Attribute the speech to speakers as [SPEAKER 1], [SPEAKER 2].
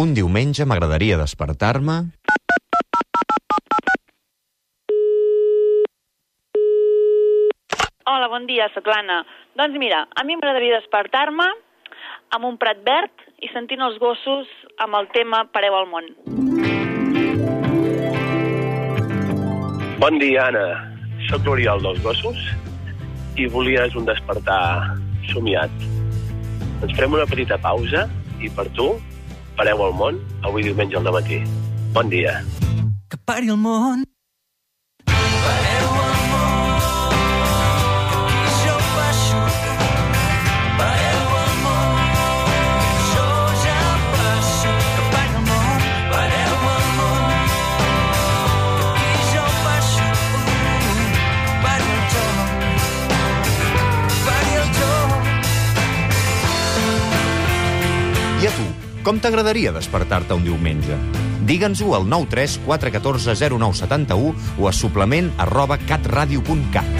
[SPEAKER 1] Un diumenge m'agradaria despertar-me...
[SPEAKER 2] Hola, bon dia, sóc l'Anna. Doncs mira, a mi m'agradaria despertar-me amb un prat verd i sentint els gossos amb el tema Pareu al món.
[SPEAKER 3] Bon dia, Anna. Soc l'Oriol dels Gossos i volies un despertar somiat. Ens farem una petita pausa i per tu, pareu al món, avui diumenge al matí. Bon dia.
[SPEAKER 4] Que pari el món. Pareu al món. Jo. Pareu al món. Que jo ja passo. Que pari el món. Pareu al món. Jo. Pari el joc. Pari el joc.
[SPEAKER 1] I a tu, com t'agradaria despertar-te un diumenge? Digue'ns-ho al 93 414 0971 o a suplement arroba catradio.cat.